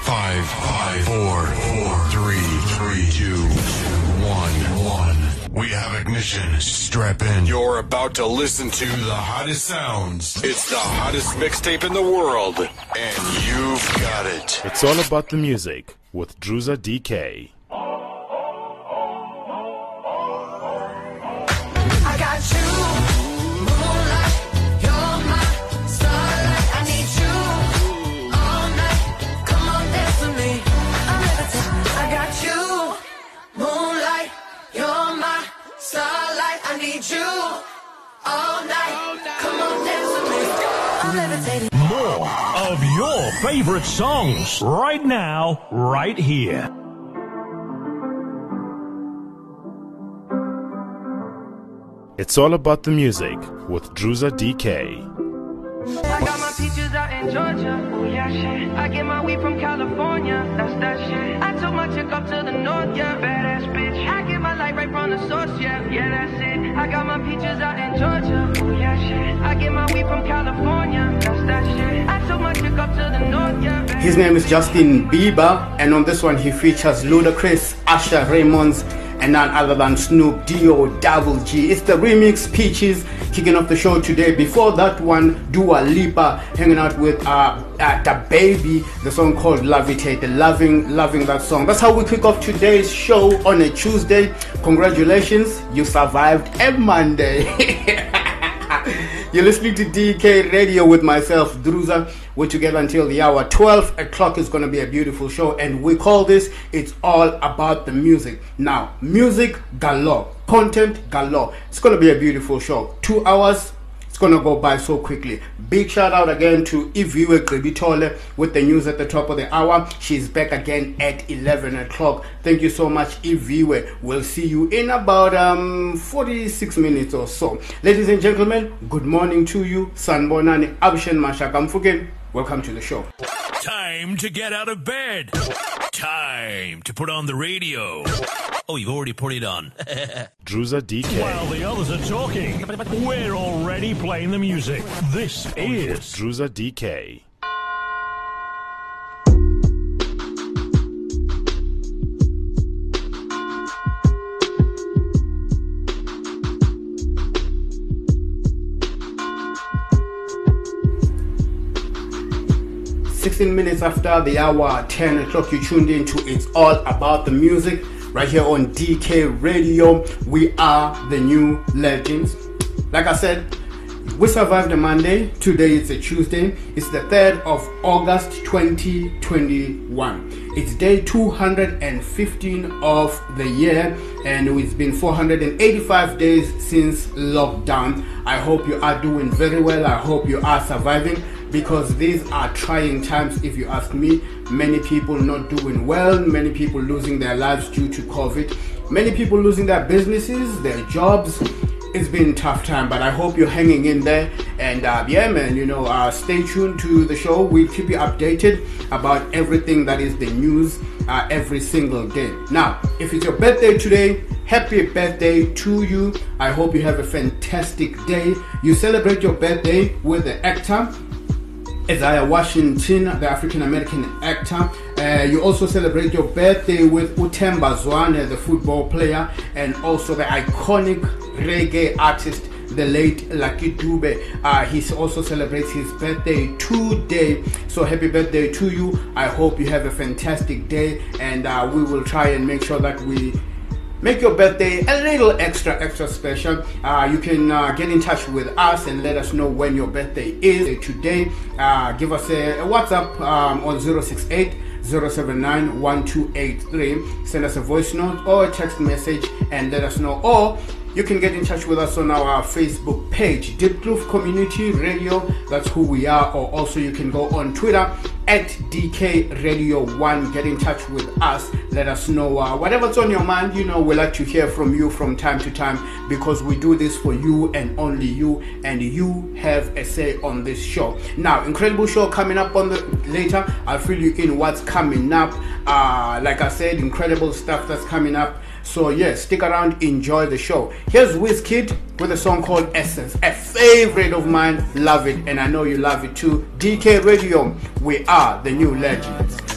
Five, five, four, four, three, three, two, one, one. We have ignition. Strap in. You're about to listen to the hottest sounds. It's the hottest mixtape in the world, and you've got it. It's all about the music with Druza DK. Need you all night. Come on, dance with me. I'm levitating. More of your favorite songs right now, right here. It's all about the music with Druza DK. I got my peaches out in Georgia. Oh yeah, shit. I get my weed from California. That's that shit. I took my chick up to the north, yeah. Badass I got my peaches out in Georgia. Oh yeah, shit. I get my weed from California. That's that shit. I took my chick up to the north, yeah. His name is Justin Bieber, and on this one he features Ludacris, Usher Raymonds, and none other than Snoop D-O Double G. It's the remix Peaches kicking off the show today. Before that one, Dua Lipa hanging out with uh, uh DaBaby, the song called Levitate. Loving, loving that song. That's how we kick off today's show on a Tuesday. Congratulations, you survived a Monday. You're listening to DK Radio with myself, Druza. We're together until the hour 12 o'clock is going to be a beautiful show, and we call this It's All About the Music. Now, music galore, content galore. It's going to be a beautiful show. Two hours, going to go by so quickly. Big shout out again to Iviwe Gribitole with the news at the top of the hour. She's back again at 11 o'clock. Thank you so much, Iviwe. We'll see you in about um 46 minutes or so. Ladies and gentlemen, good morning to you. Sanbonani Abshen Mashaka Welcome to the show. Time to get out of bed. Time to put on the radio. Oh, you've already put it on. Druza DK. While the others are talking, we're already playing the music. This oh, is Druza DK. Sixteen minutes after the hour 10 o'clock, you tuned in to It's All About the Music right here on DK Radio. We are the new legends. Like I said, we survived a Monday. Today it's a Tuesday. It's the 3rd of August 2021. It's day 215 of the year, and it's been 485 days since lockdown. I hope you are doing very well. I hope you are surviving because these are trying times, if you ask me. Many people not doing well, many people losing their lives due to COVID, many people losing their businesses, their jobs it's been tough time, but I hope you're hanging in there. And uh, yeah, man, you know, uh, stay tuned to the show. We'll keep you updated about everything that is the news uh, every single day. Now, if it's your birthday today, happy birthday to you. I hope you have a fantastic day. You celebrate your birthday with the actor Isaiah Washington, the African American actor. Uh, you also celebrate your birthday with Utemba Zwane, the football player, and also the iconic reggae artist, the late Lucky Dube. Uh, he also celebrates his birthday today. So happy birthday to you. I hope you have a fantastic day, and uh, we will try and make sure that we make your birthday a little extra extra special uh, you can uh, get in touch with us and let us know when your birthday is today uh, give us a, a whatsapp um, on 068 079 1283 send us a voice note or a text message and let us know or you can get in touch with us on our Facebook page, Deep Groove Community Radio. That's who we are. Or also you can go on Twitter at DK Radio One. Get in touch with us. Let us know uh, whatever's on your mind. You know, we like to hear from you from time to time because we do this for you and only you, and you have a say on this show. Now, incredible show coming up on the later. I'll fill you in what's coming up. Uh, like I said, incredible stuff that's coming up. So yes, stick around, enjoy the show. Here's Wizkid with a song called Essence. A favorite of mine, love it, and I know you love it too. DK Radio, we are the new legends.